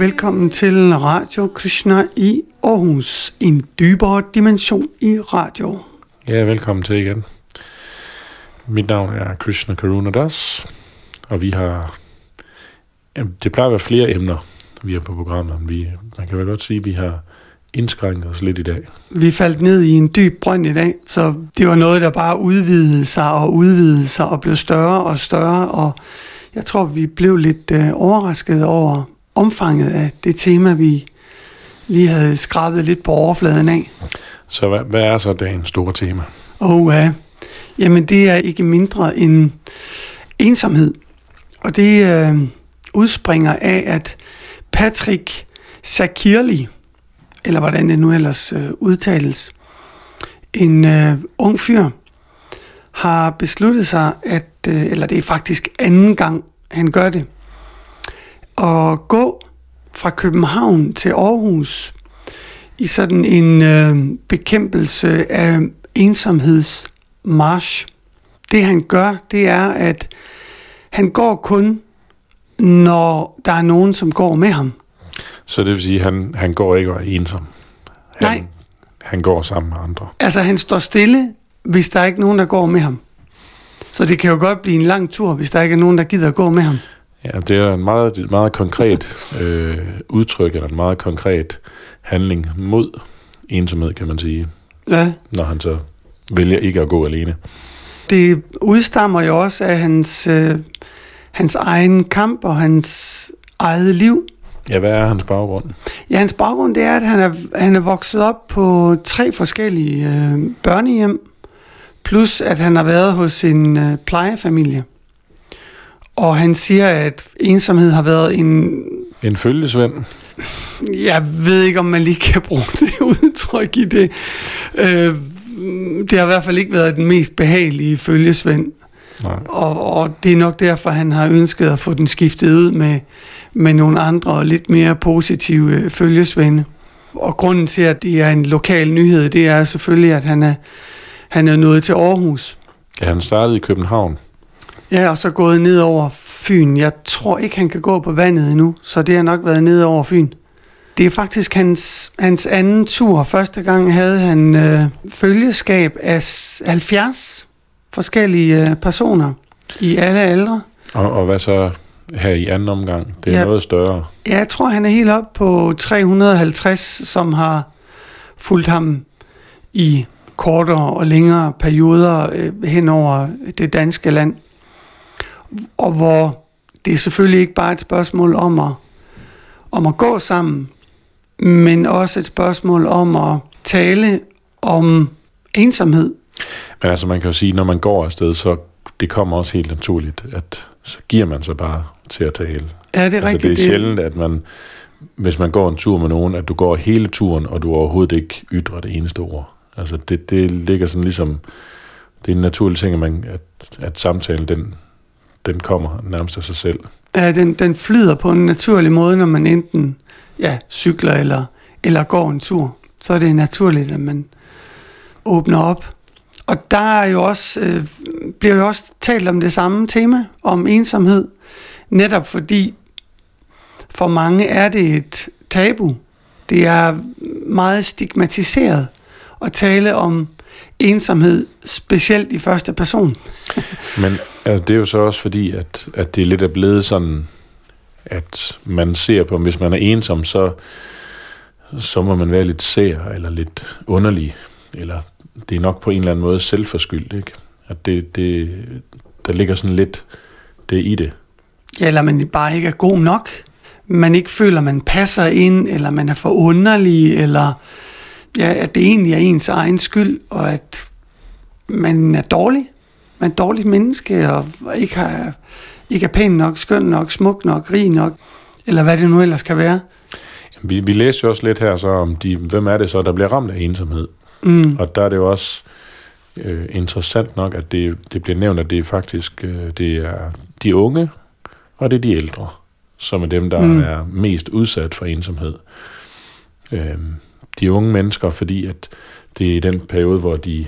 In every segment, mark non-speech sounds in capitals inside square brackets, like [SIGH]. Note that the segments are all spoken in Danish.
Og velkommen til Radio Krishna i Aarhus. En dybere dimension i radio. Ja, velkommen til igen. Mit navn er Krishna Karuna Das, og vi har... Det plejer at være flere emner, vi har på programmet. Vi, man kan vel godt sige, at vi har indskrænket os lidt i dag. Vi faldt ned i en dyb brønd i dag, så det var noget, der bare udvidede sig og udvidede sig og blev større og større, og jeg tror, vi blev lidt øh, overrasket over omfanget af det tema, vi lige havde skrabet lidt på overfladen af. Så hvad, hvad er så dagens store tema? Og uh, jamen, det er ikke mindre end ensomhed. Og det uh, udspringer af, at Patrick Sakirli, eller hvordan det nu ellers uh, udtales, en uh, ung fyr, har besluttet sig, at, uh, eller det er faktisk anden gang, han gør det, at gå fra København til Aarhus i sådan en øh, bekæmpelse af ensomhedsmarsch. Det han gør, det er, at han går kun, når der er nogen, som går med ham. Så det vil sige, at han, han går ikke og er ensom? Han, Nej. Han går sammen med andre? Altså han står stille, hvis der er ikke nogen, der går med ham. Så det kan jo godt blive en lang tur, hvis der ikke er nogen, der gider at gå med ham. Ja, det er en meget, meget konkret øh, udtryk, eller en meget konkret handling mod ensomhed, kan man sige, Ja, når han så vælger ikke at gå alene. det udstammer jo også af hans, øh, hans egen kamp og hans eget liv. Ja, hvad er hans baggrund? Ja, hans baggrund det er, at han er, han er vokset op på tre forskellige øh, børnehjem, plus at han har været hos en øh, plejefamilie. Og han siger, at ensomhed har været en... En følgesvend? Jeg ved ikke, om man lige kan bruge [LAUGHS] det udtryk i det. Øh, det har i hvert fald ikke været den mest behagelige følgesvend. Nej. Og, og det er nok derfor, han har ønsket at få den skiftet ud med, med nogle andre og lidt mere positive øh, følgesvende. Og grunden til, at det er en lokal nyhed, det er selvfølgelig, at han er, han er nået til Aarhus. Ja, han startede i København. Ja, og så gået ned over Fyn. Jeg tror ikke, han kan gå på vandet endnu, så det har nok været ned over Fyn. Det er faktisk hans, hans anden tur. Første gang havde han øh, følgeskab af s- 70 forskellige øh, personer i alle aldre. Og, og hvad så her i anden omgang? Det er Ja. noget større. Ja, jeg tror, han er helt op på 350, som har fulgt ham i kortere og længere perioder øh, hen over det danske land. Og hvor det er selvfølgelig ikke bare et spørgsmål om at, om at gå sammen, men også et spørgsmål om at tale om ensomhed. Men altså, man kan jo sige, når man går afsted, så det kommer også helt naturligt, at så giver man sig bare til at tale. Ja, det er altså, rigtigt. det er sjældent, at man, hvis man går en tur med nogen, at du går hele turen, og du overhovedet ikke ytrer det eneste ord. Altså, det, det ligger sådan ligesom, det er en naturlig ting, at, man, at, at samtalen, den, den kommer nærmest af sig selv. Ja, den, den flyder på en naturlig måde, når man enten ja, cykler eller, eller går en tur. Så er det naturligt, at man åbner op. Og der er jo også, øh, bliver jo også talt om det samme tema, om ensomhed. Netop fordi for mange er det et tabu. Det er meget stigmatiseret at tale om ensomhed, specielt i første person. [LAUGHS] Men altså, det er jo så også fordi, at, at det lidt er blevet sådan, at man ser på, hvis man er ensom, så, så må man være lidt sær, eller lidt underlig, eller det er nok på en eller anden måde selvforskyldt, ikke? At det, det, der ligger sådan lidt det i det. Ja, eller man bare ikke er god nok. Man ikke føler, man passer ind, eller man er for underlig, eller ja, at det egentlig er ens egen skyld, og at man er dårlig. Man er et dårligt menneske, og ikke, har, ikke er pæn nok, skøn nok, smuk nok, rig nok, eller hvad det nu ellers kan være. Vi, vi læser jo også lidt her så om, de, hvem er det så, der bliver ramt af ensomhed. Mm. Og der er det jo også øh, interessant nok, at det, det bliver nævnt, at det er faktisk øh, det er de unge, og det er de ældre, som er dem, der Mm. mm. er mest udsat for ensomhed. Øh, de unge mennesker, fordi at det er i den periode, hvor de,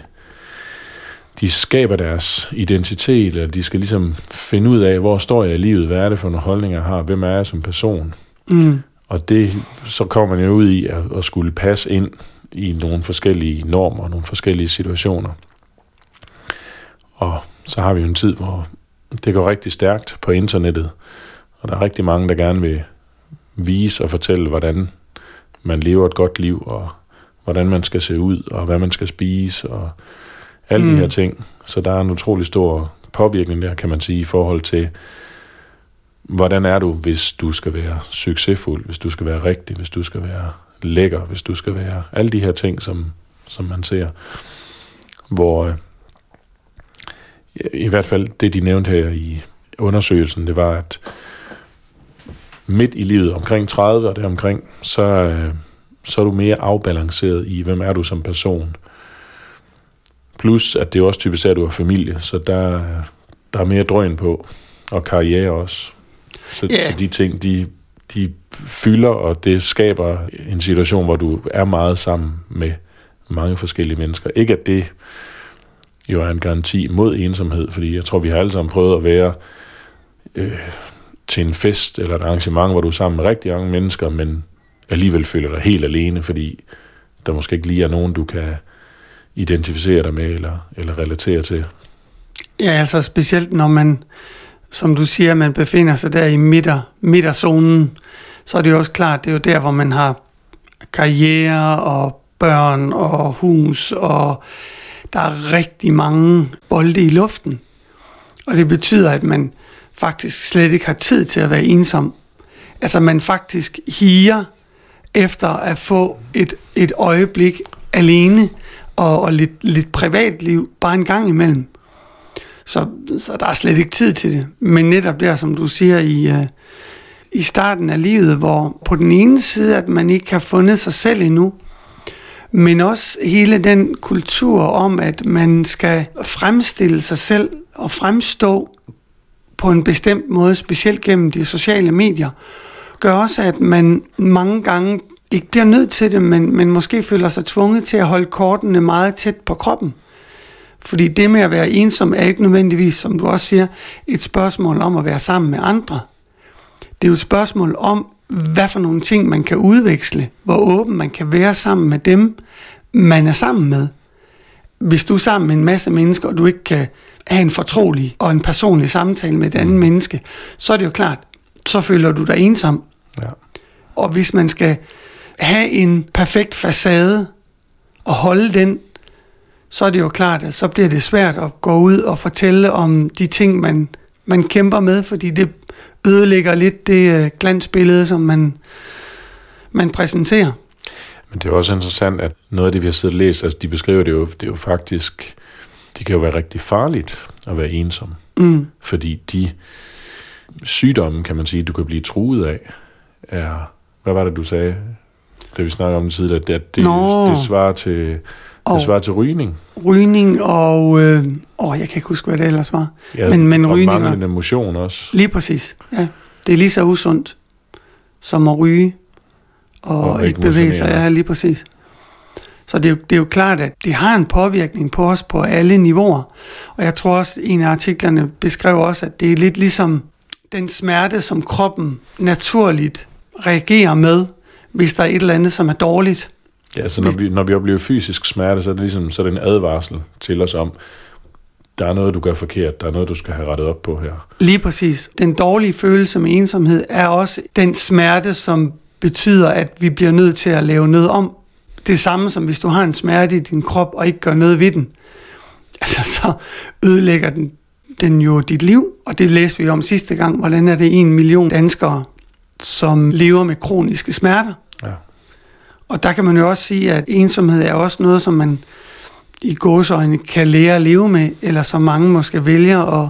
de skaber deres identitet, eller de skal ligesom finde ud af, hvor står jeg i livet, hvad er det for nogle holdninger, jeg har, hvem er jeg som person. Mm. Og det, så kommer man jo ud i at, at skulle passe ind i nogle forskellige normer, nogle forskellige situationer. Og så har vi jo en tid, hvor det går rigtig stærkt på internettet, og der er rigtig mange, der gerne vil vise og fortælle, hvordan man lever et godt liv, og hvordan man skal se ud, og hvad man skal spise, og alle mm. de her ting. Så der er en utrolig stor påvirkning der, kan man sige, i forhold til, hvordan er du, hvis du skal være succesfuld, hvis du skal være rigtig, hvis du skal være lækker, hvis du skal være alle de her ting, som, som man ser. Hvor øh, i hvert fald det, de nævnte her i undersøgelsen, det var, at midt i livet, omkring 30 og deromkring, så, øh, så er du mere afbalanceret i, hvem er du som person. Plus, at det er også typisk, at du har familie, så der, der er mere drøn på, og karriere også. Så, yeah. så de ting, de, de fylder, og det skaber en situation, hvor du er meget sammen med mange forskellige mennesker. Ikke at det jo er en garanti mod ensomhed, fordi jeg tror, vi har alle sammen prøvet at være øh, til en fest eller et arrangement, hvor du er sammen med rigtig mange mennesker, men alligevel føler dig helt alene, fordi der måske ikke lige er nogen, du kan identificere dig med eller, eller relatere til. Ja, altså specielt når man, som du siger, man befinder sig der i midter, midterzonen, så er det jo også klart, det er jo der, hvor man har karriere og børn og hus, og der er rigtig mange bolde i luften. Og det betyder, at man faktisk slet ikke har tid til at være ensom. Altså man faktisk higer efter at få et, et øjeblik alene og, og lidt, lidt privatliv bare en gang imellem. Så, så der er slet ikke tid til det. Men netop der, som du siger i, uh, i starten af livet, hvor på den ene side, at man ikke har fundet sig selv endnu, men også hele den kultur om, at man skal fremstille sig selv og fremstå på en bestemt måde, specielt gennem de sociale medier, gør også, at man mange gange ikke bliver nødt til det, men, men måske føler sig tvunget til at holde kortene meget tæt på kroppen. Fordi det med at være ensom er ikke nødvendigvis, som du også siger, et spørgsmål om at være sammen med andre. Det er jo et spørgsmål om, hvad for nogle ting man kan udveksle, hvor åben man kan være sammen med dem, man er sammen med. Hvis du er sammen med en masse mennesker, og du ikke kan have en fortrolig og en personlig samtale med et andet mm. menneske, så er det jo klart, så føler du dig ensom. Ja. Og hvis man skal have en perfekt facade og holde den, så er det jo klart, at så bliver det svært at gå ud og fortælle om de ting, man, man kæmper med, fordi det ødelægger lidt det øh, glansbillede, som man, man præsenterer. Men det er også interessant, at noget af det, vi har siddet og læst, altså de beskriver det jo, det er jo faktisk, det kan jo være rigtig farligt at være ensom. Mm. Fordi de sygdomme, kan man sige, du kan blive truet af, er, hvad var det, du sagde, da vi snakkede om det tidligere, at det, det, det svarer til og det svarer til rygning. Rygning og... Øh, åh, jeg kan ikke huske, hvad det ellers var. Ja, men, men og rygning manglende motion også. Lige præcis, ja. Det er lige så usundt som at ryge og, og ikke bevæge sig. Ja, lige præcis. Så det er, jo, det er jo klart, at det har en påvirkning på os på alle niveauer. Og jeg tror også, en af artiklerne beskrev også, at det er lidt ligesom den smerte, som kroppen naturligt reagerer med, hvis der er et eller andet, som er dårligt. Ja, så når vi, når vi oplever fysisk smerte, så er det ligesom så er det en advarsel til os om, der er noget, du gør forkert, der er noget, du skal have rettet op på her. Lige præcis. Den dårlige følelse med ensomhed er også den smerte, som betyder, at vi bliver nødt til at lave noget om. Det samme som hvis du har en smerte i din krop og ikke gør noget ved den. Altså, så ødelægger den, den jo dit liv, og det læste vi om sidste gang, hvordan er det en million danskere, som lever med kroniske smerter. Ja. Og der kan man jo også sige, at ensomhed er også noget, som man i gåsøjne kan lære at leve med, eller som mange måske vælger at,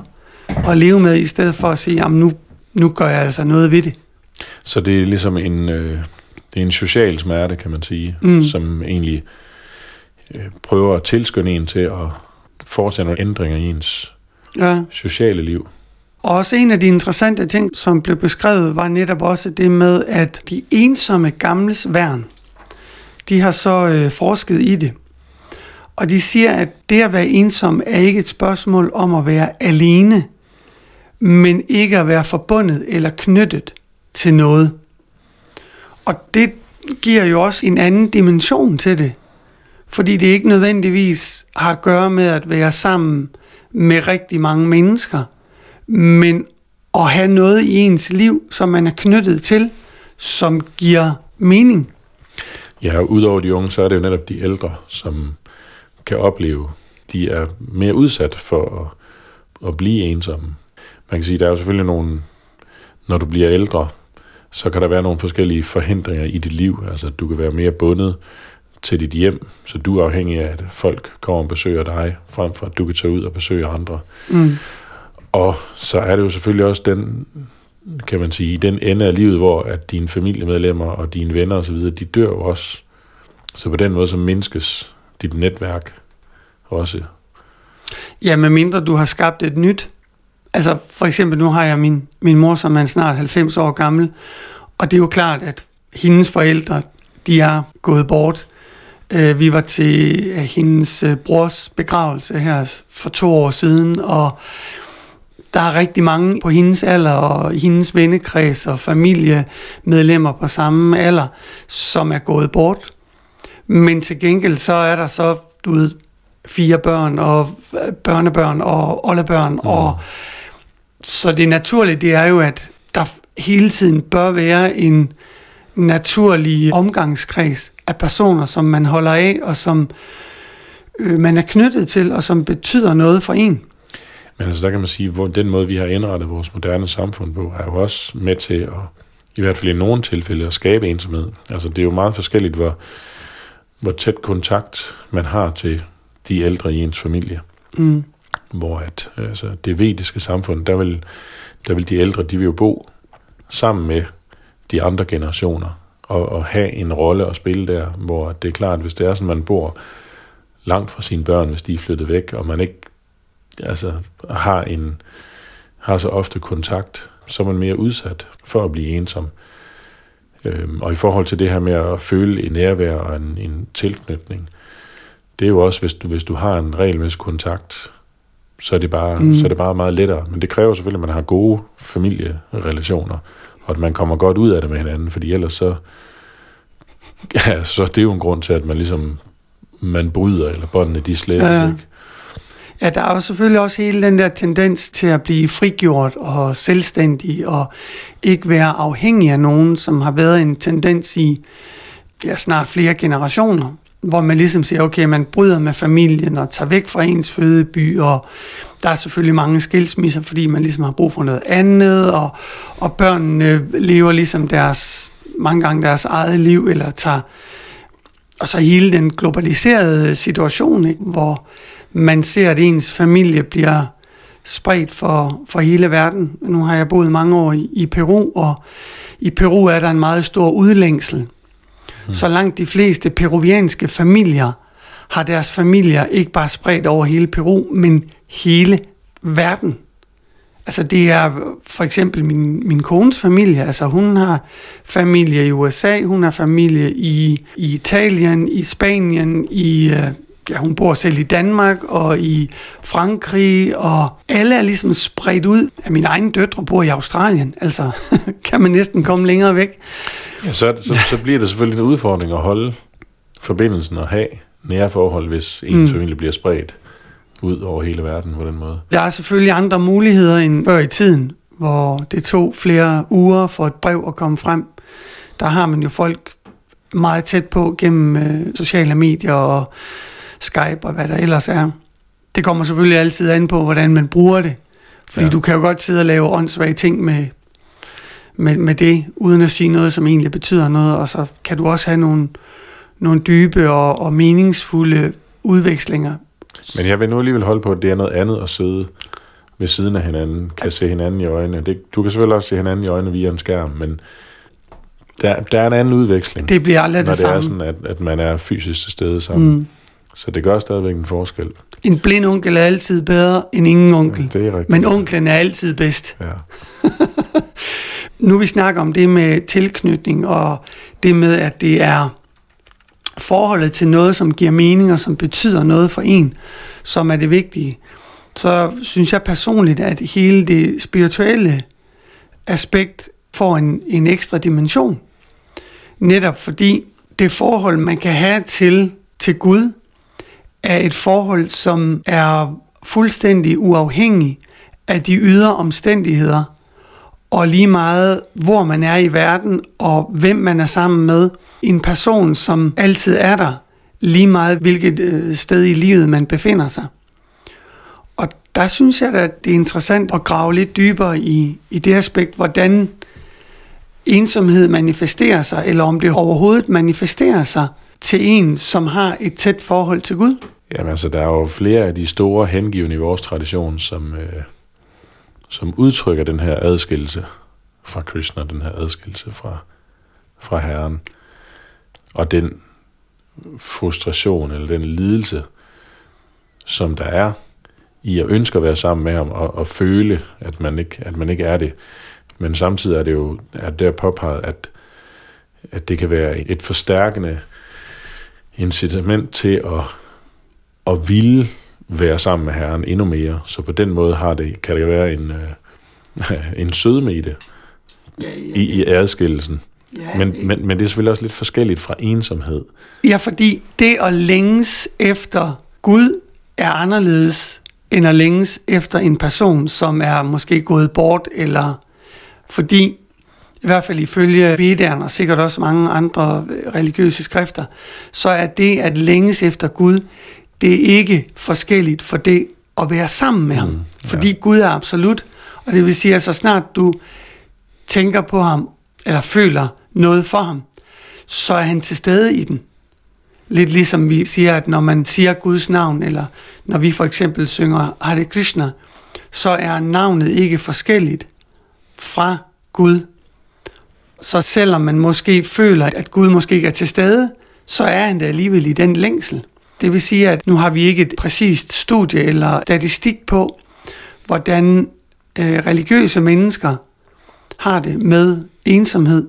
at leve med, i stedet for at sige, at nu, nu gør jeg altså noget ved det. Så det er ligesom en, øh, det er en social smerte, kan man sige, mm. som egentlig øh, prøver at tilskynde en til at foretage nogle ændringer i ens ja. sociale liv. Og også en af de interessante ting, som blev beskrevet, var netop også det med, at de ensomme gamles værn, de har så øh, forsket i det. Og de siger, at det at være ensom er ikke et spørgsmål om at være alene, men ikke at være forbundet eller knyttet til noget. Og det giver jo også en anden dimension til det. Fordi det ikke nødvendigvis har at gøre med at være sammen med rigtig mange mennesker, men at have noget i ens liv, som man er knyttet til, som giver mening. Ja, og udover de unge, så er det jo netop de ældre, som kan opleve, de er mere udsat for at, at blive ensomme. Man kan sige, der er jo selvfølgelig nogle, når du bliver ældre, så kan der være nogle forskellige forhindringer i dit liv. Altså, du kan være mere bundet til dit hjem, så du er afhængig af, at folk kommer og besøger dig, frem for at du kan tage ud og besøge andre. Mm. Og så er det jo selvfølgelig også den, kan man sige, den ende af livet, hvor at dine familiemedlemmer og dine venner osv., de dør jo også. Så på den måde så mindskes dit netværk også. Ja, med mindre du har skabt et nyt. Altså for eksempel, nu har jeg min, min mor, som er snart 90 år gammel, og det er jo klart, at hendes forældre, de er gået bort. Øh, vi var til hendes øh, brors begravelse her for to år siden, og der er rigtig mange på hendes alder og hendes vennekreds og familiemedlemmer på samme alder, som er gået bort. Men til gengæld så er der så, du ved, fire børn og børnebørn og oldebørn. Mm. Og, så det naturlige, det er jo, at der hele tiden bør være en naturlig omgangskreds af personer, som man holder af, og som øh, man er knyttet til, og som betyder noget for en. Men altså der kan man sige, hvor den måde, vi har indrettet vores moderne samfund på, er jo også med til at, i hvert fald i nogle tilfælde, at skabe ensomhed. Altså det er jo meget forskelligt, hvor, hvor tæt kontakt man har til de ældre i ens familie. Mm. Hvor at, altså, det vediske samfund, der vil, der vil de ældre, de vil jo bo sammen med de andre generationer, og, og have en rolle at spille der, hvor det er klart, hvis det er sådan, man bor langt fra sine børn, hvis de er flyttet væk, og man ikke altså, har, en, har så ofte kontakt, så er man mere udsat for at blive ensom. Øhm, og i forhold til det her med at føle en nærvær og en, en tilknytning, det er jo også, hvis du, hvis du har en regelmæssig kontakt, så er, det bare, mm. så er det bare meget lettere. Men det kræver selvfølgelig, at man har gode familierelationer, og at man kommer godt ud af det med hinanden, fordi ellers så, [LAUGHS] ja, så det er jo en grund til, at man ligesom man bryder, eller båndene de slæbes, ja. ikke? Ja, der er jo selvfølgelig også hele den der tendens til at blive frigjort og selvstændig og ikke være afhængig af nogen, som har været en tendens i ja, snart flere generationer, hvor man ligesom siger, okay, man bryder med familien og tager væk fra ens fødeby, og der er selvfølgelig mange skilsmisser, fordi man ligesom har brug for noget andet, og, og børnene lever ligesom deres, mange gange deres eget liv, eller tager, og så hele den globaliserede situation, ikke, hvor man ser, at ens familie bliver spredt for, for hele verden. Nu har jeg boet mange år i, i Peru, og i Peru er der en meget stor udlængsel. Mm. Så langt de fleste peruvianske familier har deres familier ikke bare spredt over hele Peru, men hele verden. Altså det er for eksempel min, min kones familie, altså hun har familie i USA, hun har familie i, i Italien, i Spanien, i øh, ja, hun bor selv i Danmark og i Frankrig, og alle er ligesom spredt ud. Af mine egne døtre bor i Australien, altså [LAUGHS] kan man næsten komme længere væk. Ja, så, så, så bliver det selvfølgelig en udfordring at holde forbindelsen og have nære forhold, hvis ens mm. familie bliver spredt ud over hele verden på den måde. Der er selvfølgelig andre muligheder end før i tiden, hvor det tog flere uger for et brev at komme frem. Der har man jo folk meget tæt på gennem øh, sociale medier og Skype og hvad der ellers er. Det kommer selvfølgelig altid an på, hvordan man bruger det. Fordi ja. du kan jo godt sidde og lave åndssvage ting med, med, med det, uden at sige noget, som egentlig betyder noget, og så kan du også have nogle, nogle dybe og, og meningsfulde udvekslinger. Men jeg vil nu alligevel holde på, at det er noget andet at sidde ved siden af hinanden, kan se hinanden i øjnene. Det, du kan selvfølgelig også se hinanden i øjnene via en skærm, men der, der er en anden udveksling. Det bliver aldrig det det samme. Når det er sådan, at, at man er fysisk til stede sammen. Mm. Så det gør stadigvæk en forskel. En blind onkel er altid bedre end ingen onkel. Ja, det er rigtigt. Men onklen er altid bedst. Ja. [LAUGHS] nu vi snakker om det med tilknytning, og det med, at det er forholdet til noget, som giver mening og som betyder noget for en, som er det vigtige, så synes jeg personligt, at hele det spirituelle aspekt får en, en ekstra dimension. Netop fordi det forhold, man kan have til, til Gud, er et forhold, som er fuldstændig uafhængig af de ydre omstændigheder, og lige meget hvor man er i verden, og hvem man er sammen med. En person, som altid er der, lige meget hvilket øh, sted i livet man befinder sig. Og der synes jeg at det er interessant at grave lidt dybere i, i det aspekt, hvordan ensomhed manifesterer sig, eller om det overhovedet manifesterer sig til en, som har et tæt forhold til Gud. Jamen altså, der er jo flere af de store hengivne i vores tradition, som, øh, som udtrykker den her adskillelse fra Krishna, den her adskillelse fra, fra Herren. Og den frustration eller den lidelse, som der er i at ønske at være sammen med ham og, og føle, at man, ikke, at man ikke er det. Men samtidig er det jo at der påpeget, at, at det kan være et forstærkende incitament til at, at ville være sammen med Herren endnu mere. Så på den måde har det, kan det være en, øh, [LAUGHS] en sødme i det, ja, ja, ja. I, i adskillelsen. Ja, men, men, men det er selvfølgelig også lidt forskelligt fra ensomhed. Ja, fordi det at længes efter Gud er anderledes end at længes efter en person, som er måske gået bort, eller fordi, i hvert fald ifølge Vedderne og sikkert også mange andre religiøse skrifter, så er det at længes efter Gud, det er ikke forskelligt for det at være sammen med ham. Mm, ja. Fordi Gud er absolut, og det vil sige, at så snart du tænker på ham, eller føler noget for ham, så er han til stede i den. Lidt ligesom vi siger, at når man siger Guds navn, eller når vi for eksempel synger Hare Krishna, så er navnet ikke forskelligt fra Gud. Så selvom man måske føler, at Gud måske ikke er til stede, så er han der alligevel i den længsel. Det vil sige, at nu har vi ikke et præcist studie eller statistik på, hvordan øh, religiøse mennesker har det med ensomhed.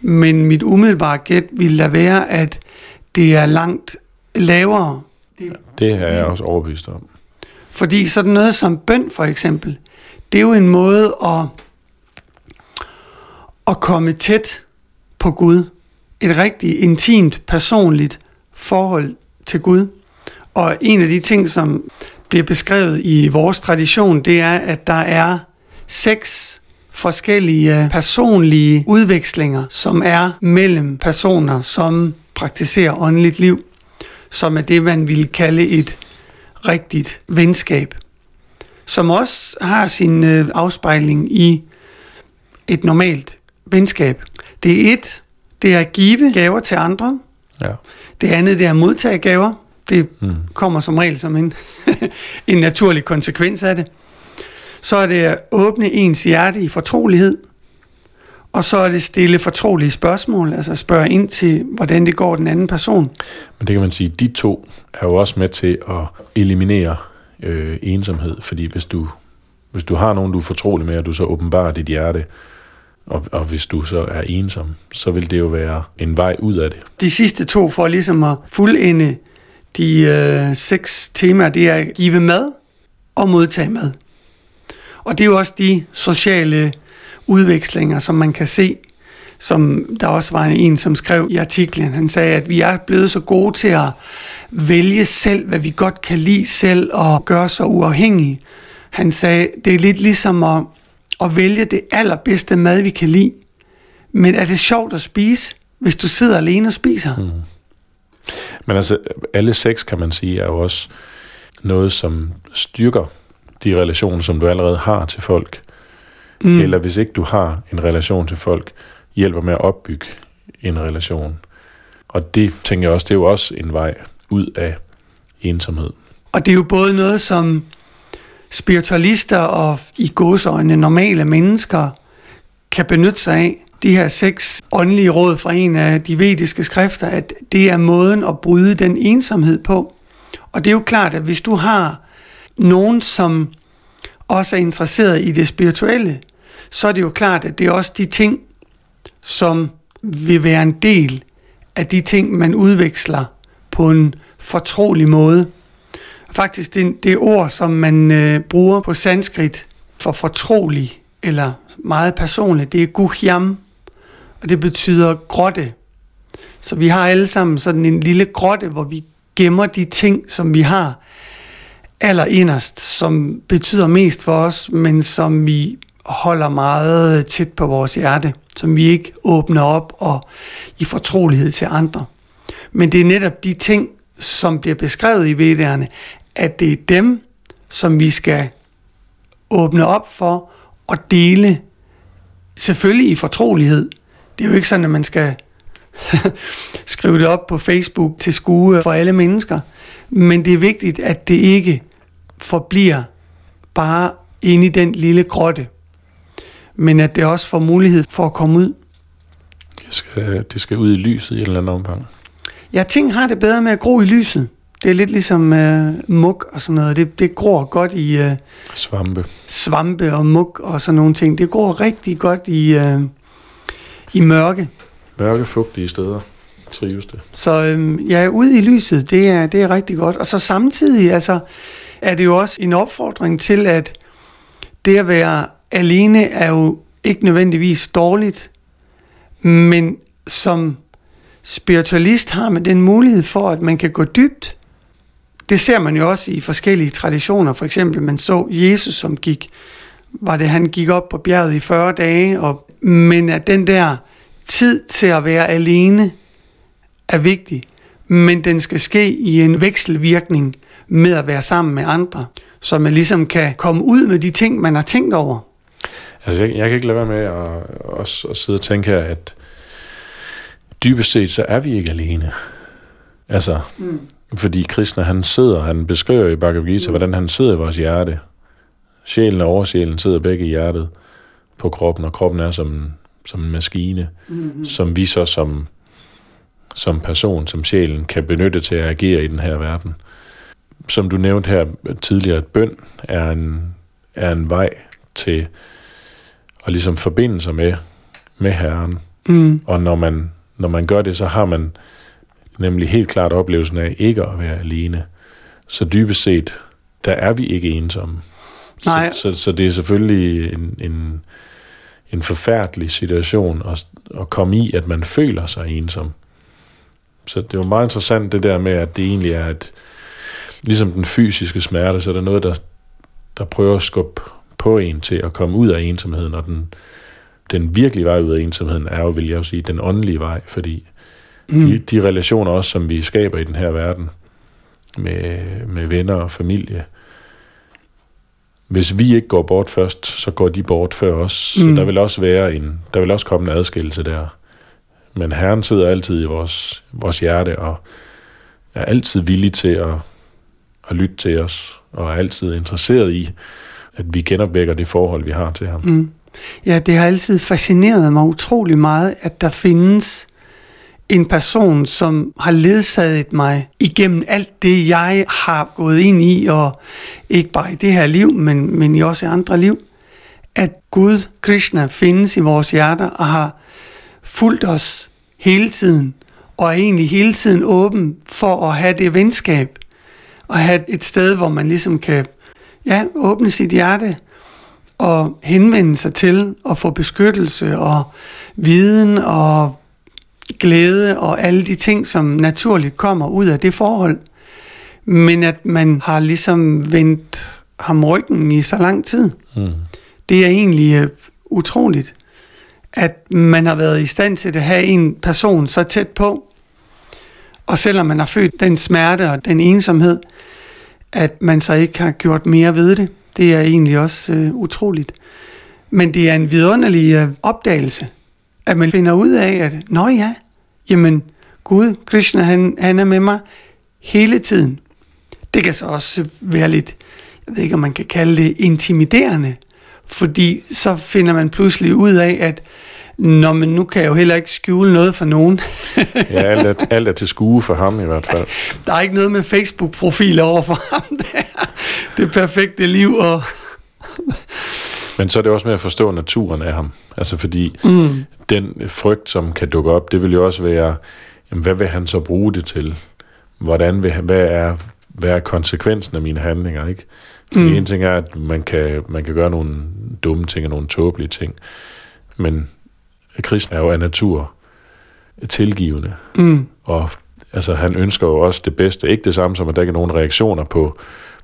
Men mit umiddelbare gæt vil da være, at det er langt lavere. Det er jeg også overbevist om. Fordi sådan noget som bøn for eksempel, det er jo en måde at, at komme tæt på Gud. Et rigtig intimt, personligt forhold til Gud. Og en af de ting, som bliver beskrevet i vores tradition, det er, at der er seks forskellige personlige udvekslinger, som er mellem personer, som praktiserer åndeligt liv, som er det, man ville kalde et rigtigt venskab, som også har sin øh, afspejling i et normalt venskab. Det er et, det er at give gaver til andre. Ja. Det andet, det er at modtage gaver. Det mm. kommer som regel som en, [LAUGHS] en naturlig konsekvens af det. Så er det at åbne ens hjerte i fortrolighed. Og så er det stille fortrolige spørgsmål, altså spørge ind til, hvordan det går den anden person. Men det kan man sige, de to er jo også med til at eliminere øh, ensomhed, fordi hvis du, hvis du har nogen, du er fortrolig med, og du så åbenbarer dit hjerte, og, og hvis du så er ensom, så vil det jo være en vej ud af det. De sidste to for ligesom at fuldende de øh, seks temaer, det er at give mad og modtage mad. Og det er jo også de sociale udvekslinger, som man kan se, som der også var en, som skrev i artiklen. Han sagde, at vi er blevet så gode til at vælge selv, hvad vi godt kan lide selv, og gøre så uafhængige. Han sagde, det er lidt ligesom at, at vælge det allerbedste mad, vi kan lide. Men er det sjovt at spise, hvis du sidder alene og spiser? Mm. Men altså, alle seks, kan man sige, er jo også noget, som styrker de relationer, som du allerede har til folk. Mm. Eller hvis ikke du har en relation til folk, hjælper med at opbygge en relation. Og det tænker jeg også, det er jo også en vej ud af ensomhed. Og det er jo både noget, som spiritualister og i godsøjne normale mennesker kan benytte sig af. De her seks åndelige råd fra en af de vediske skrifter, at det er måden at bryde den ensomhed på. Og det er jo klart, at hvis du har nogen, som også er interesseret i det spirituelle, så er det jo klart, at det er også de ting, som vil være en del af de ting, man udveksler på en fortrolig måde. Faktisk det, det ord, som man øh, bruger på sanskrit for fortrolig eller meget personligt, det er guhyam, og det betyder grotte. Så vi har alle sammen sådan en lille grotte, hvor vi gemmer de ting, som vi har allerinderst, som betyder mest for os, men som vi holder meget tæt på vores hjerte, som vi ikke åbner op og i fortrolighed til andre. Men det er netop de ting, som bliver beskrevet i vedderne, at det er dem, som vi skal åbne op for og dele, selvfølgelig i fortrolighed. Det er jo ikke sådan, at man skal [LAUGHS] skrive det op på Facebook til skue for alle mennesker, men det er vigtigt, at det ikke forbliver bare inde i den lille grotte, men at det også får mulighed for at komme ud. Det skal, det skal ud i lyset i en eller anden omgang. Ja, ting har det bedre med at gro i lyset. Det er lidt ligesom øh, muk og sådan noget. Det, det gror godt i øh, Svampe. svampe og muk og sådan nogle ting. Det gror rigtig godt i, øh, i mørke. Mørke, fugtige steder trives det. Så øh, ja, ude i lyset, det er, det er rigtig godt. Og så samtidig altså, er det jo også en opfordring til, at det at være alene er jo ikke nødvendigvis dårligt, men som spiritualist har man den mulighed for, at man kan gå dybt. Det ser man jo også i forskellige traditioner. For eksempel, man så Jesus, som gik, var det, han gik op på bjerget i 40 dage, og, men at den der tid til at være alene er vigtig, men den skal ske i en vekselvirkning med at være sammen med andre, så man ligesom kan komme ud med de ting, man har tænkt over. Altså, jeg, jeg kan ikke lade være med at, også at sidde og tænke her, at dybest set, så er vi ikke alene. Altså, mm. Fordi Krishna, han sidder, han beskriver i Bhagavad Gita, mm. hvordan han sidder i vores hjerte. Sjælen og oversjælen sidder begge i hjertet på kroppen, og kroppen er som, som en maskine, mm-hmm. som vi så som, som person, som sjælen, kan benytte til at agere i den her verden. Som du nævnte her tidligere, at bøn er en, er en vej til at ligesom forbinde sig med, med Herren. Mm. Og når man, når man gør det, så har man nemlig helt klart oplevelsen af ikke at være alene. Så dybest set, der er vi ikke ensomme. Nej. Så, så, så det er selvfølgelig en, en, en forfærdelig situation at, at komme i, at man føler sig ensom. Så det er jo meget interessant det der med, at det egentlig er et, ligesom den fysiske smerte, så er der noget, der, der prøver at skubbe på en til at komme ud af ensomheden, og den, den virkelige vej ud af ensomheden er jo, vil jeg jo sige, den åndelige vej, fordi mm. de, de relationer også, som vi skaber i den her verden, med, med venner og familie, hvis vi ikke går bort først, så går de bort før os. Mm. Så der vil også være en, der vil også komme en adskillelse der. Men Herren sidder altid i vores, vores hjerte og er altid villig til at, at lytte til os, og er altid interesseret i, at vi genopvækker det forhold, vi har til ham. Mm. Ja, det har altid fascineret mig utrolig meget, at der findes en person, som har ledsaget mig igennem alt det, jeg har gået ind i, og ikke bare i det her liv, men, men i også i andre liv, at Gud, Krishna, findes i vores hjerter og har fulgt os hele tiden, og er egentlig hele tiden åben for at have det venskab, og have et sted, hvor man ligesom kan ja, åbne sit hjerte og henvende sig til og få beskyttelse og viden og glæde og alle de ting, som naturligt kommer ud af det forhold. Men at man har ligesom vendt ham ryggen i så lang tid. Mm. Det er egentlig uh, utroligt, at man har været i stand til at have en person så tæt på, og selvom man har født den smerte og den ensomhed, at man så ikke har gjort mere ved det. Det er egentlig også uh, utroligt. Men det er en vidunderlig uh, opdagelse, at man finder ud af, at nå ja, jamen Gud, Krishna, han, han er med mig hele tiden. Det kan så også være lidt, jeg ved ikke om man kan kalde det intimiderende, fordi så finder man pludselig ud af, at Nå, men nu kan jeg jo heller ikke skjule noget for nogen. [LAUGHS] ja, alt er, alt er til skue for ham i hvert fald. [LAUGHS] Der er ikke noget med Facebook-profiler over for ham. Det er det perfekte liv. Og Men så er det også med at forstå naturen af ham. Altså fordi mm, den frygt, som kan dukke op, det vil jo også være jamen, hvad vil han så bruge det til? Hvordan vil han, hvad er, hvad er konsekvensen af mine handlinger, ikke? Så mm. en ting er, at man kan, man kan gøre nogle dumme ting og nogle tåbelige ting, men kristen er jo af natur tilgivende, Mm. og altså, han ønsker jo også det bedste. Ikke det samme som, at der ikke er nogen reaktioner på,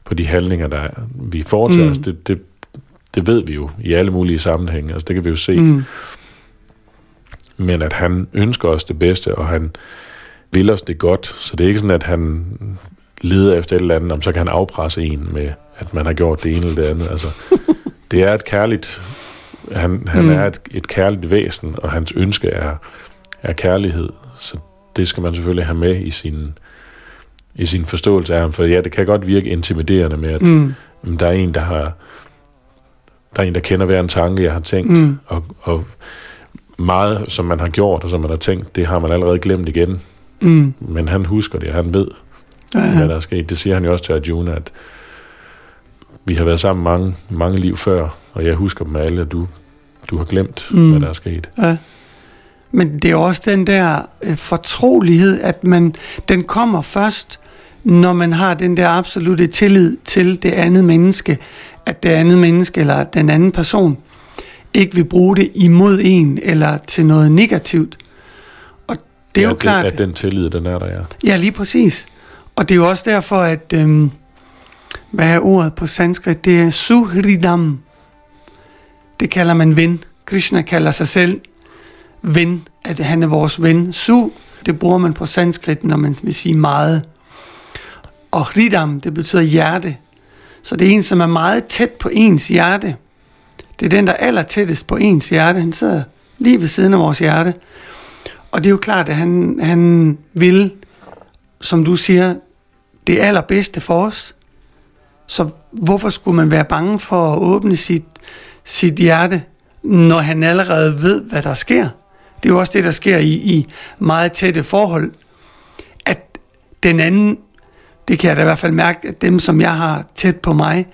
på de handlinger, der er, vi foretager os. Mm. Det, det, det ved vi jo i alle mulige sammenhænge. Altså, det kan vi jo se. Mm. Men at han ønsker os det bedste, og han vil os det godt. Så det er ikke sådan, at han leder efter et eller andet, om så kan han afpresse en med, at man har gjort det ene eller det andet. Altså, [LAUGHS] det er et kærligt... Han, han Mm. er et, et kærligt væsen, og hans ønske er, er kærlighed. Så det skal man selvfølgelig have med i sin, i sin forståelse af ham. For ja, det kan godt virke intimiderende med, at mm. der er en, der har der er en, der kender hver en tanke, jeg har tænkt, Mm. og, og meget, som man har gjort, og som man har tænkt, det har man allerede glemt igen. Mm. Men han husker det, og han ved, ja. hvad der er sket. Det siger han jo også til Arjuna, at vi har været sammen mange, mange liv før, og jeg husker dem alle, og du, du har glemt, mm. hvad der er sket. ja. Men det er også den der øh, fortrolighed, at man, den kommer først, når man har den der absolute tillid til det andet menneske, at det andet menneske eller den anden person ikke vil bruge det imod en eller til noget negativt. Og det er ja, jo klart... At, at den tillid, den er der, ja. Ja, lige præcis. Og det er jo også derfor, at... Øhm, hvad er ordet på sanskrit? Det er suhridam. Det kalder man ven. Krishna kalder sig selv ven, at han er vores ven. Su, det bruger man på sanskrit, når man vil sige meget. Og hridam, det betyder hjerte. Så det er en, som er meget tæt på ens hjerte. Det er den, der er aller tættest på ens hjerte. Han sidder lige ved siden af vores hjerte. Og det er jo klart, at han, han vil, som du siger, det allerbedste for os. Så hvorfor skulle man være bange for at åbne sit, sit hjerte, når han allerede ved, hvad der sker? Det er jo også det, der sker i, i meget tætte forhold. At den anden, det kan jeg da i hvert fald mærke, at dem, som jeg har tæt på mig,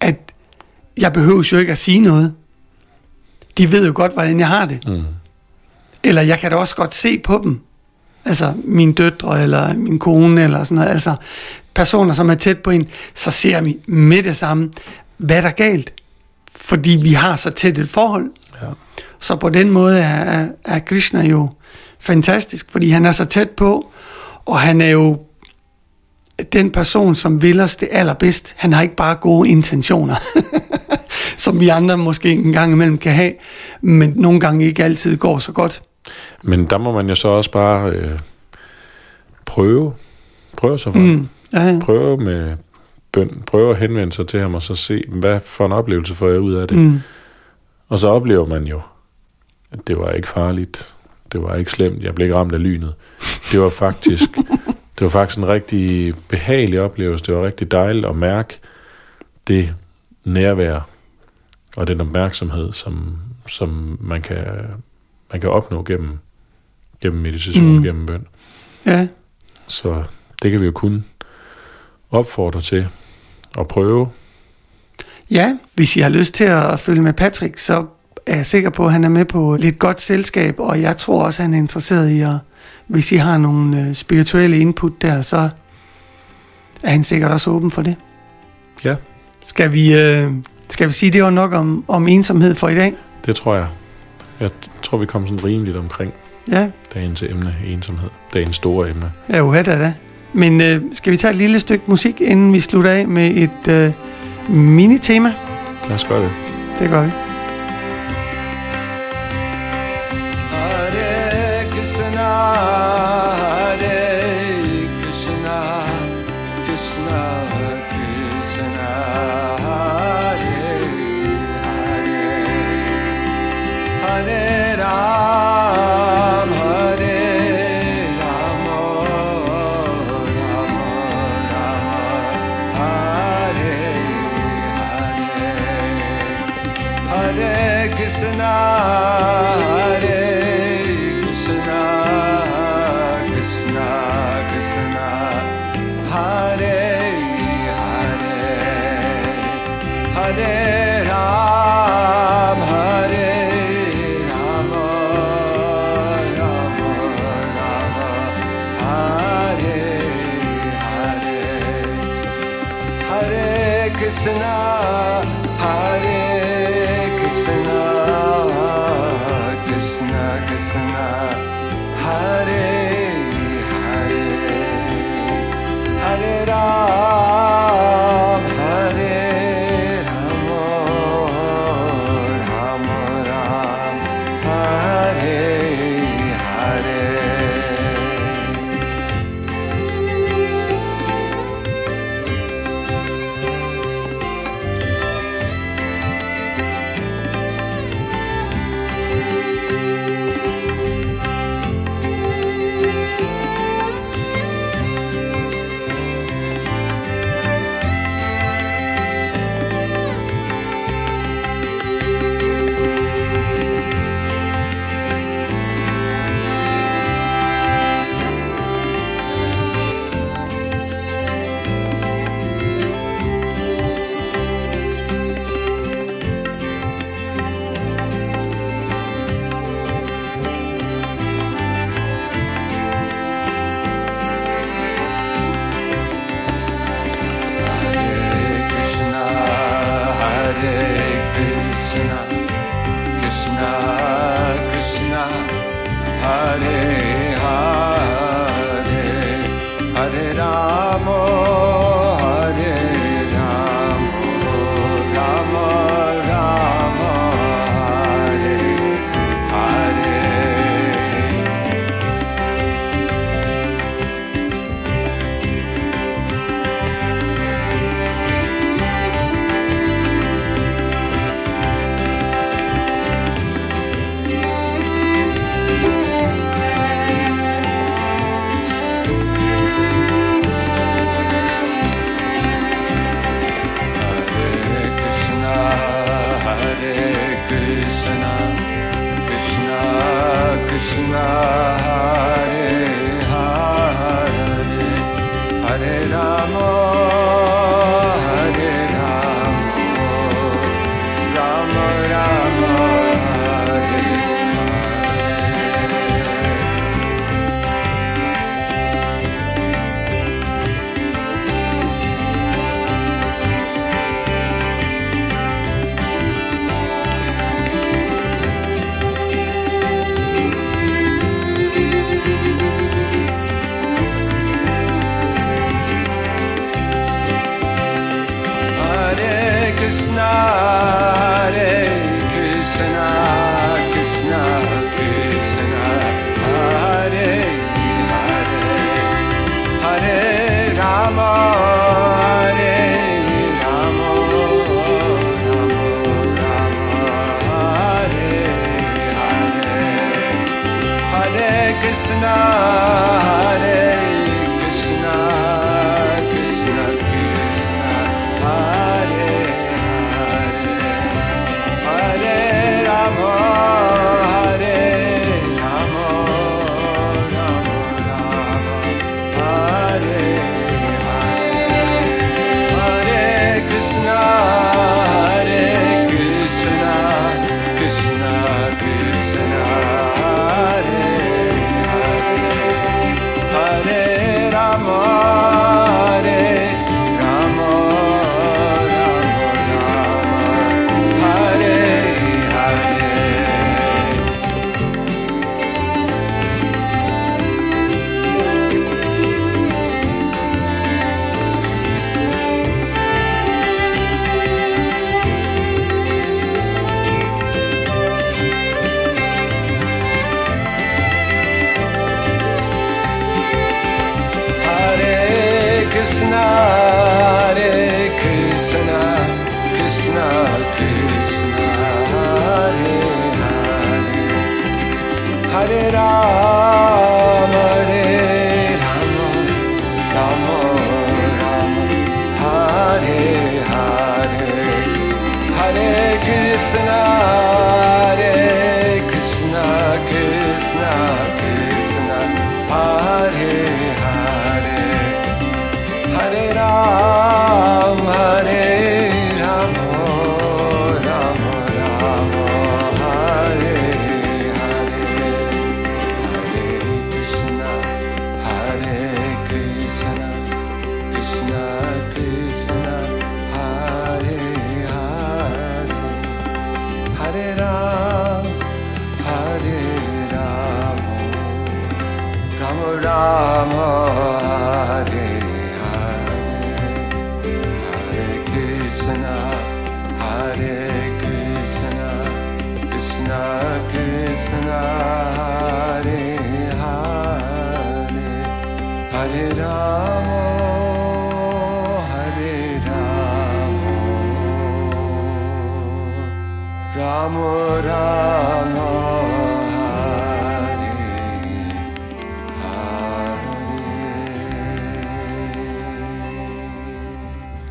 at jeg behøver jo ikke at sige noget. De ved jo godt, hvordan jeg har det. Mm. Eller jeg kan da også godt se på dem. Altså min døtre eller min kone eller sådan noget. Altså personer, som er tæt på en, så ser vi med det samme, hvad der er galt. Fordi vi har så tæt et forhold. Ja. Så på den måde er, er, er Krishna jo fantastisk, fordi han er så tæt på, og han er jo den person, som vil os det allerbedst. Han har ikke bare gode intentioner, [LAUGHS] som vi andre måske en gang imellem kan have, men nogle gange ikke altid går så godt. Men der må man jo så også bare øh, prøve. Prøve sig frem. Mm. Ja, ja. Prøve med bøn. Prøve at henvende sig til ham, og så se, hvad for en oplevelse får jeg ud af det. Mm. Og så oplever man jo, at det var ikke farligt. Det var ikke slemt. Jeg blev ikke ramt af lynet. Det var faktisk, [LAUGHS] det var faktisk en rigtig behagelig oplevelse. Det var rigtig dejligt at mærke det nærvær og den opmærksomhed, som, som man, kan, man kan opnå gennem, gennem meditation, Mm. gennem bøn. ja. Så det kan vi jo kun opfordre til at prøve. Ja, hvis I har lyst til at følge med Patrick, så er jeg sikker på, at han er med på lidt godt selskab, og jeg tror også, at han er interesseret i at, hvis I har nogle øh, spirituelle input der, så er han sikkert også åben for det. Ja. Skal vi, øh, skal vi sige, det var nok om, om ensomhed for i dag? Det tror jeg. Jeg tror, vi kom sådan rimeligt omkring Ja, dagens emne, ensomhed. Dagens store emne. ja uha da da. Men øh, skal vi tage et lille stykke musik, inden vi slutter af med et øh, mini-tema? Lad os gøre det. Det gør vi.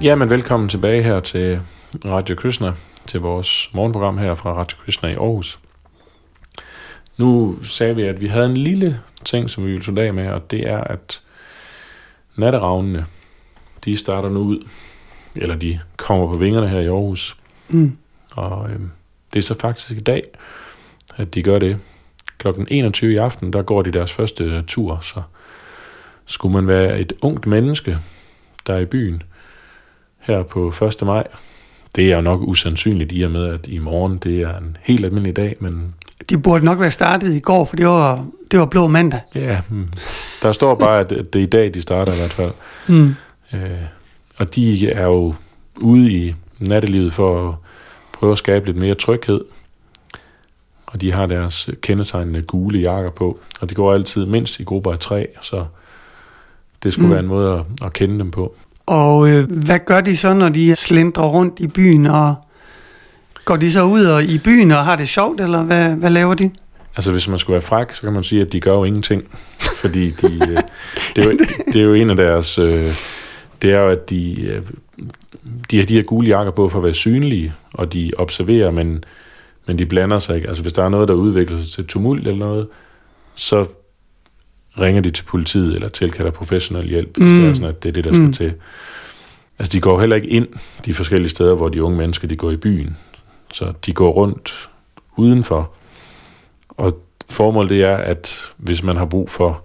Ja, men velkommen tilbage her til Radio Krishna, til vores morgenprogram her fra Radio Krishna i Aarhus. Nu sagde vi, at vi havde en lille ting, som vi ville slutte af med, og det er, at natteravnene, de starter nu ud, eller de kommer på vingerne her i Aarhus. Mm. Og øhm, det er så faktisk i dag, at de gør det. Klokken 21 i aften, der går de deres første tur, så skulle man være et ungt menneske, der er i byen, her på 1. maj. Det er jo nok usandsynligt i og med, at i morgen det er en helt almindelig dag, men De burde nok være startet i går, for det var, det var blå mandag. ja, mm, der står bare, at det er i dag, de starter i hvert fald. Mm. Øh, og de er jo ude i nattelivet for at prøve at skabe lidt mere tryghed. Og de har deres kendetegnende gule jakker på, og de går altid mindst i grupper af tre, så det skulle mm. være en måde at, at kende dem på. Og øh, hvad gør de så, når de slendrer rundt i byen, og går de så ud og, i byen og har det sjovt, eller hvad, hvad laver de? Altså hvis man skulle være fræk, så kan man sige, at de gør jo ingenting. [LAUGHS] Fordi de, øh, det, er jo, det er jo en af deres... Øh, det er jo, at de, øh, de har de her gule jakker på for at være synlige, og de observerer, men, men de blander sig ikke. Altså hvis der er noget, der udvikler sig til tumult eller noget, så ringer de til politiet eller tilkalder professionel hjælp, hvis Mm. det er sådan, at det er det, der skal Mm. til. Altså de går heller ikke ind de forskellige steder, hvor de unge mennesker de går i byen. Så de går rundt udenfor. Og formålet det er, at hvis man har brug for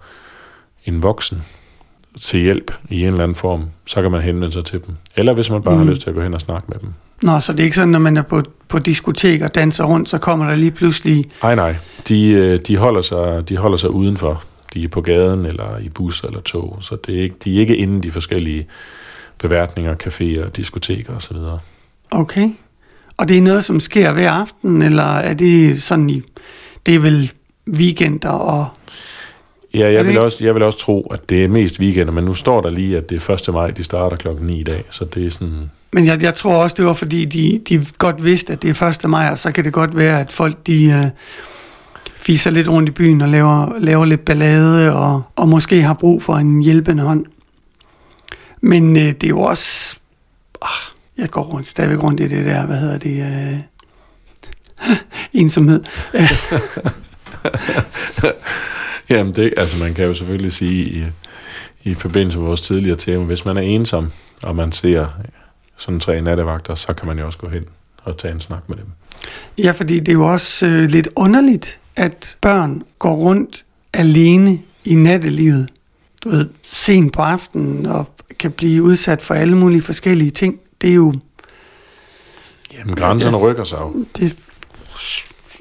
en voksen til hjælp i en eller anden form, så kan man henvende sig til dem. Eller hvis man bare mm. Mm. har lyst til at gå hen og snakke med dem. Nå, så det er ikke sådan, når man er på, på diskotek og danser rundt, så kommer der lige pludselig... Nej, nej. De, øh, de, holder sig, de holder sig udenfor. De er på gaden eller i bus eller tog. Så det er ikke, de er ikke inde de forskellige beværtninger, caféer, diskoteker osv. Okay. Og det er noget, som sker hver aften, eller er det sådan i... Det er vel weekender og... Ja, jeg vil, også, jeg vil også tro, at det er mest weekender, men nu står der lige, at det er 1. maj, de starter klokken 9 i dag, så det er sådan... Men jeg, jeg tror også, det var fordi, de, de godt vidste, at det er 1. maj, og så kan det godt være, at folk de øh, fiser lidt rundt i byen og laver, laver lidt ballade, og, og måske har brug for en hjælpende hånd. Men øh, det er jo også... Ah, jeg går rundt, stadigvæk rundt i det der, hvad hedder det... Øh, [LAUGHS] ensomhed. [LAUGHS] Jamen, det, altså man kan jo selvfølgelig sige i, i forbindelse med vores tidligere tema, hvis man er ensom, og man ser sådan tre nattevagter, så kan man jo også gå hen og tage en snak med dem. Ja, fordi det er jo også øh, lidt underligt, at børn går rundt alene i nattelivet. Du ved, sent på aftenen og kan blive udsat for alle mulige forskellige ting. Det er jo, Jamen, grænserne Ja. rykker sig jo. det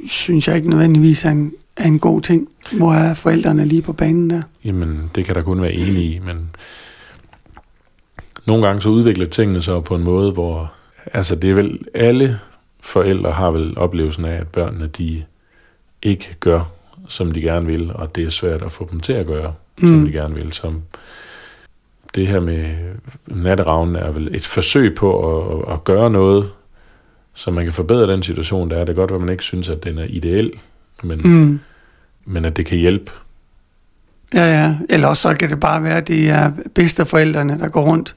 synes jeg ikke nødvendigvis er en, er en god ting. Hvor er forældrene lige på banen der? Jamen, det kan der kun være enig i, men nogle gange så udvikler tingene sig på en måde, hvor, altså det er vel, alle forældre har vel oplevelsen af, at børnene, de ikke gør, som de gerne vil, og det er svært at få dem til at gøre, mm. som de gerne vil. Som det her med natteravnen er vel et forsøg på at, at gøre noget, så man kan forbedre den situation, der er. Det kan godt at man ikke synes, at den er ideel, men, mm. Men at det kan hjælpe. Ja, ja. Eller også så kan det bare være, at det er bedsteforældrene, der går rundt.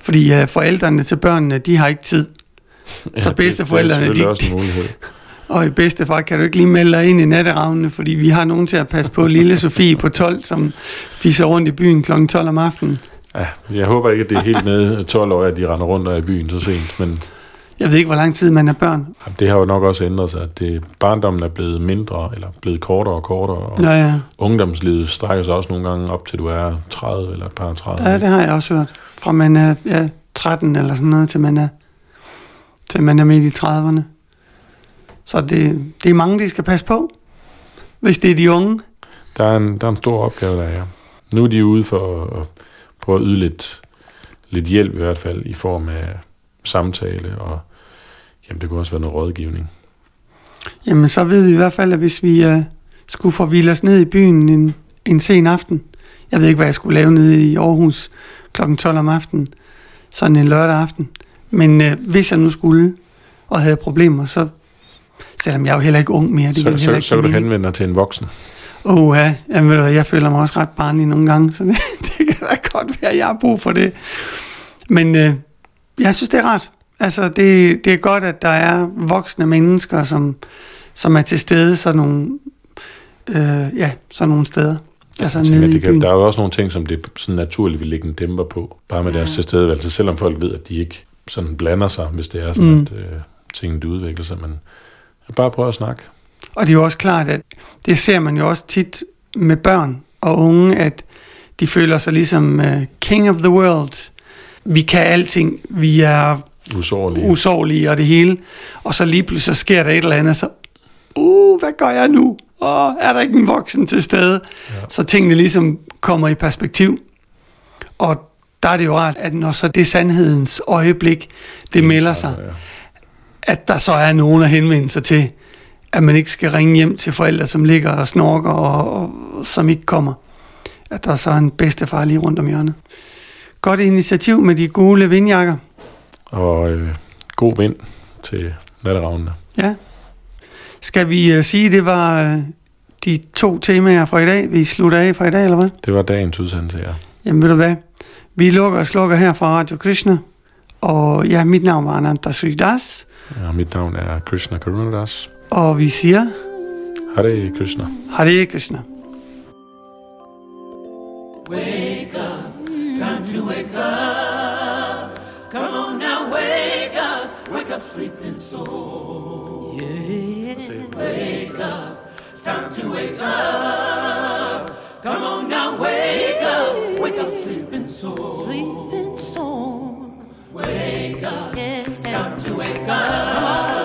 Fordi uh, forældrene til børnene, de har ikke tid. [LAUGHS] Så bedsteforældrene, det, det er de- også en mulighed. Og i bedste far kan du ikke lige melde dig ind i natteravnene, fordi vi har nogen til at passe på lille Sofie på 12, som fiser rundt i byen kl. 12 om aftenen. Ja, jeg håber ikke, at det er helt nede 12 år, at de render rundt og i byen så sent, men Jeg ved ikke, hvor lang tid man er børn. jamen, det har jo nok også ændret sig. Det, barndommen er blevet mindre, eller blevet kortere og kortere, og Ja, ja. ungdomslivet strækker sig også nogle gange op til, du er 30 eller et par 30. ja, det har jeg også hørt. Fra man er ja, 13 eller sådan noget, til man er, til man er midt i 30'erne. Så det, det er mange, de skal passe på, hvis det er de unge. Der er en, der er en stor opgave, der er. ja. Nu er de ude for at, at prøve at yde lidt, lidt hjælp i hvert fald, i form af samtale, og jamen, det kunne også være noget rådgivning. Jamen, så ved vi i hvert fald, at hvis vi uh, skulle få os ned i byen en, en sen aften, jeg ved ikke, hvad jeg skulle lave nede i Aarhus kl. 12 om aftenen, sådan en lørdag aften, men uh, hvis jeg nu skulle og havde problemer, så selvom jeg er jo heller ikke ung mere, det Så, så, heller så, ikke kan du henvende dig til en voksen. Åh, ja. Jamen, ved du hvad, jeg føler mig også ret barnlig nogle gange, så det, [LAUGHS] det kan da godt være, at jeg har brug for det. Men øh, jeg synes, det er rart. Altså, det, det er godt, at der er voksne mennesker, som, som er til stede sådan nogle, øh, ja, sådan nogle steder. Altså Jeg tænker, det kan, der er jo også nogle ting, som det sådan naturligt vil lægge en dæmper på, bare med deres Ja. tilstedeværelse, selvom folk ved, at de ikke sådan blander sig, hvis det er sådan, mm. at øh, tingene udvikler sig. Men bare prøv at snakke. Og det er jo også klart, at det ser man jo også tit med børn og unge, at de føler sig ligesom uh, king of the world. Vi kan alting. Vi er Usårlige. usårlige og det hele. Og så lige pludselig så sker der et eller andet, så, uh, hvad gør jeg nu? Åh, er der ikke en voksen til stede? Ja. Så tingene ligesom kommer i perspektiv. Og der er det jo rart, at når så det sandhedens øjeblik, det melder sig, Ja. At der så er nogen at henvende sig til, at man ikke skal ringe hjem til forældre, som ligger og snorker og, og som ikke kommer. At der så er en bedstefar lige rundt om hjørnet. Godt initiativ med de gule vindjakker. Og øh, god vind til natteravnene. Ja. Skal vi uh, sige, det var uh, de to temaer for i dag? Vi slutter af for i dag, eller hvad? Det var dagens udsendelse, ja. Jamen ved du hvad? Vi lukker og slukker her fra Radio Krishna. Og ja, mit navn var Ananta Sridas. ja mit navn er Krishna Karunadas. Og vi siger, Hare Krishna. Hare Krishna. Wake up, time to wake up. Come on now, wake up, wake up, sleeping soul. Yeah. Wake up, it's time to wake up. Come on now, wake up, wake up, sleeping soul. Sleeping to wake